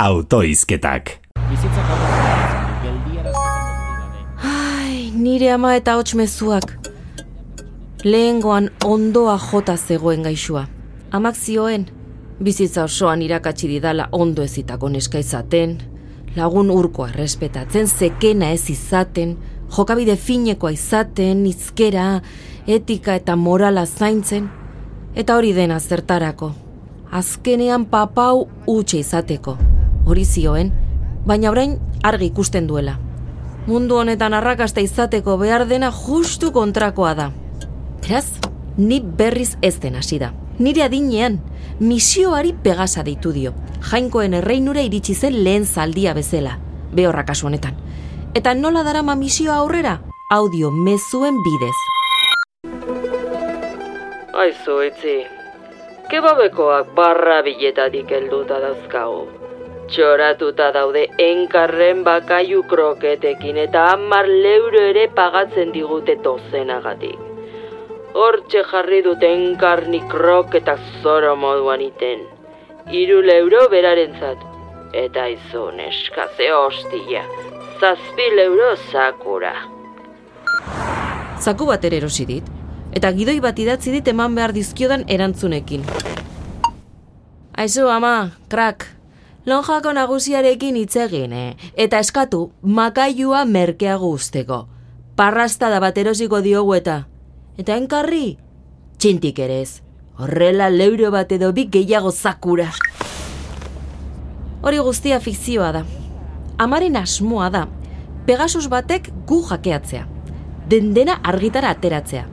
autoizketak. Ai, nire ama eta hots mezuak. Lehengoan ondoa jota zegoen gaixua. Amak zioen, bizitza osoan irakatsi didala ondo ezitako neska izaten, lagun urkoa errespetatzen, zekena ez izaten, jokabide finekoa izaten, izkera, etika eta morala zaintzen, eta hori dena zertarako. Azkenean papau utxe izateko. Hori zioen, baina orain argi ikusten duela. Mundu honetan arrakasta izateko behar dena justu kontrakoa da. Beraz, ni berriz ez den hasi da. Nire adinean, misioari pegasa deitu dio. Jainkoen erreinura iritsi zen lehen zaldia bezala. Behorra kasu honetan. Eta nola darama misioa aurrera? Audio mezuen bidez. Aizu, itzi. Kebabekoak barra biletatik helduta dauzkagu. Txoratuta daude enkarren bakaiu kroketekin eta hamar leuro ere pagatzen digute dozenagatik. Hortxe jarri dute enkarni kroketa zoro moduan iten. Iru euro berarentzat. Eta izun eskaze hostia. Zazpi euro zakura. Zaku bat ere erosi dit, eta gidoi bat idatzi dit eman behar dizkiodan erantzunekin. Aizu, ama, krak, lonjako nagusiarekin hitz egin, eh? eta eskatu makailua merkeago usteko. Parrasta da bat erosiko diogu eta. Eta enkarri, txintik ere ez. Horrela leuro bat edo bi gehiago zakura. Hori guztia fikzioa da. Amaren asmoa da, Pegasus batek gu jakeatzea. Dendena argitara ateratzea.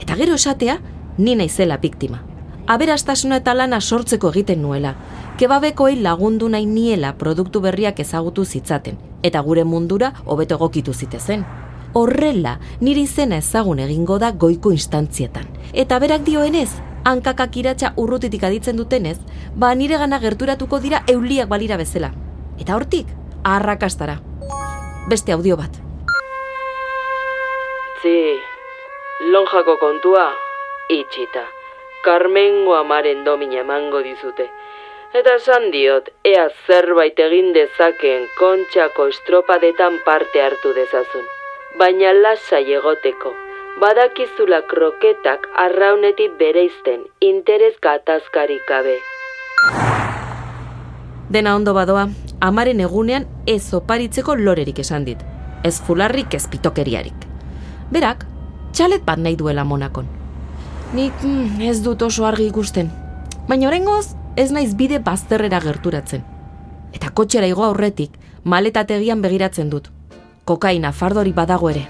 Eta gero esatea, ni naizela biktima. Aberastasuna eta lana sortzeko egiten nuela. Kebabekoei lagundu nahi niela produktu berriak ezagutu zitzaten. Eta gure mundura hobeto egokitu zitezen. Horrela, nire izena ezagun egingo da goiko instantzietan. Eta berak dioenez, hankakak iratxa urrutitik aditzen dutenez, ba nire gana gerturatuko dira euliak balira bezala. Eta hortik, arrakastara. Beste audio bat. Zi, lonjako kontua, itxita. Carmengo amaren domina emango dizute. Eta esan diot, ea zerbait egin dezakeen kontxako estropadetan parte hartu dezazun. Baina lasai egoteko, badakizula kroketak arraunetik bereizten, interes gatazkarik gabe. Dena ondo badoa, amaren egunean ez oparitzeko lorerik esan dit. Ez fularrik ez pitokeriarik. Berak, txalet bat nahi duela monakon. Nik mm, ez dut oso argi ikusten. Baina oraingoz ez naiz bide bazterrera gerturatzen. Eta kotxera igo aurretik, maletategian begiratzen dut. Kokaina fardori badago ere.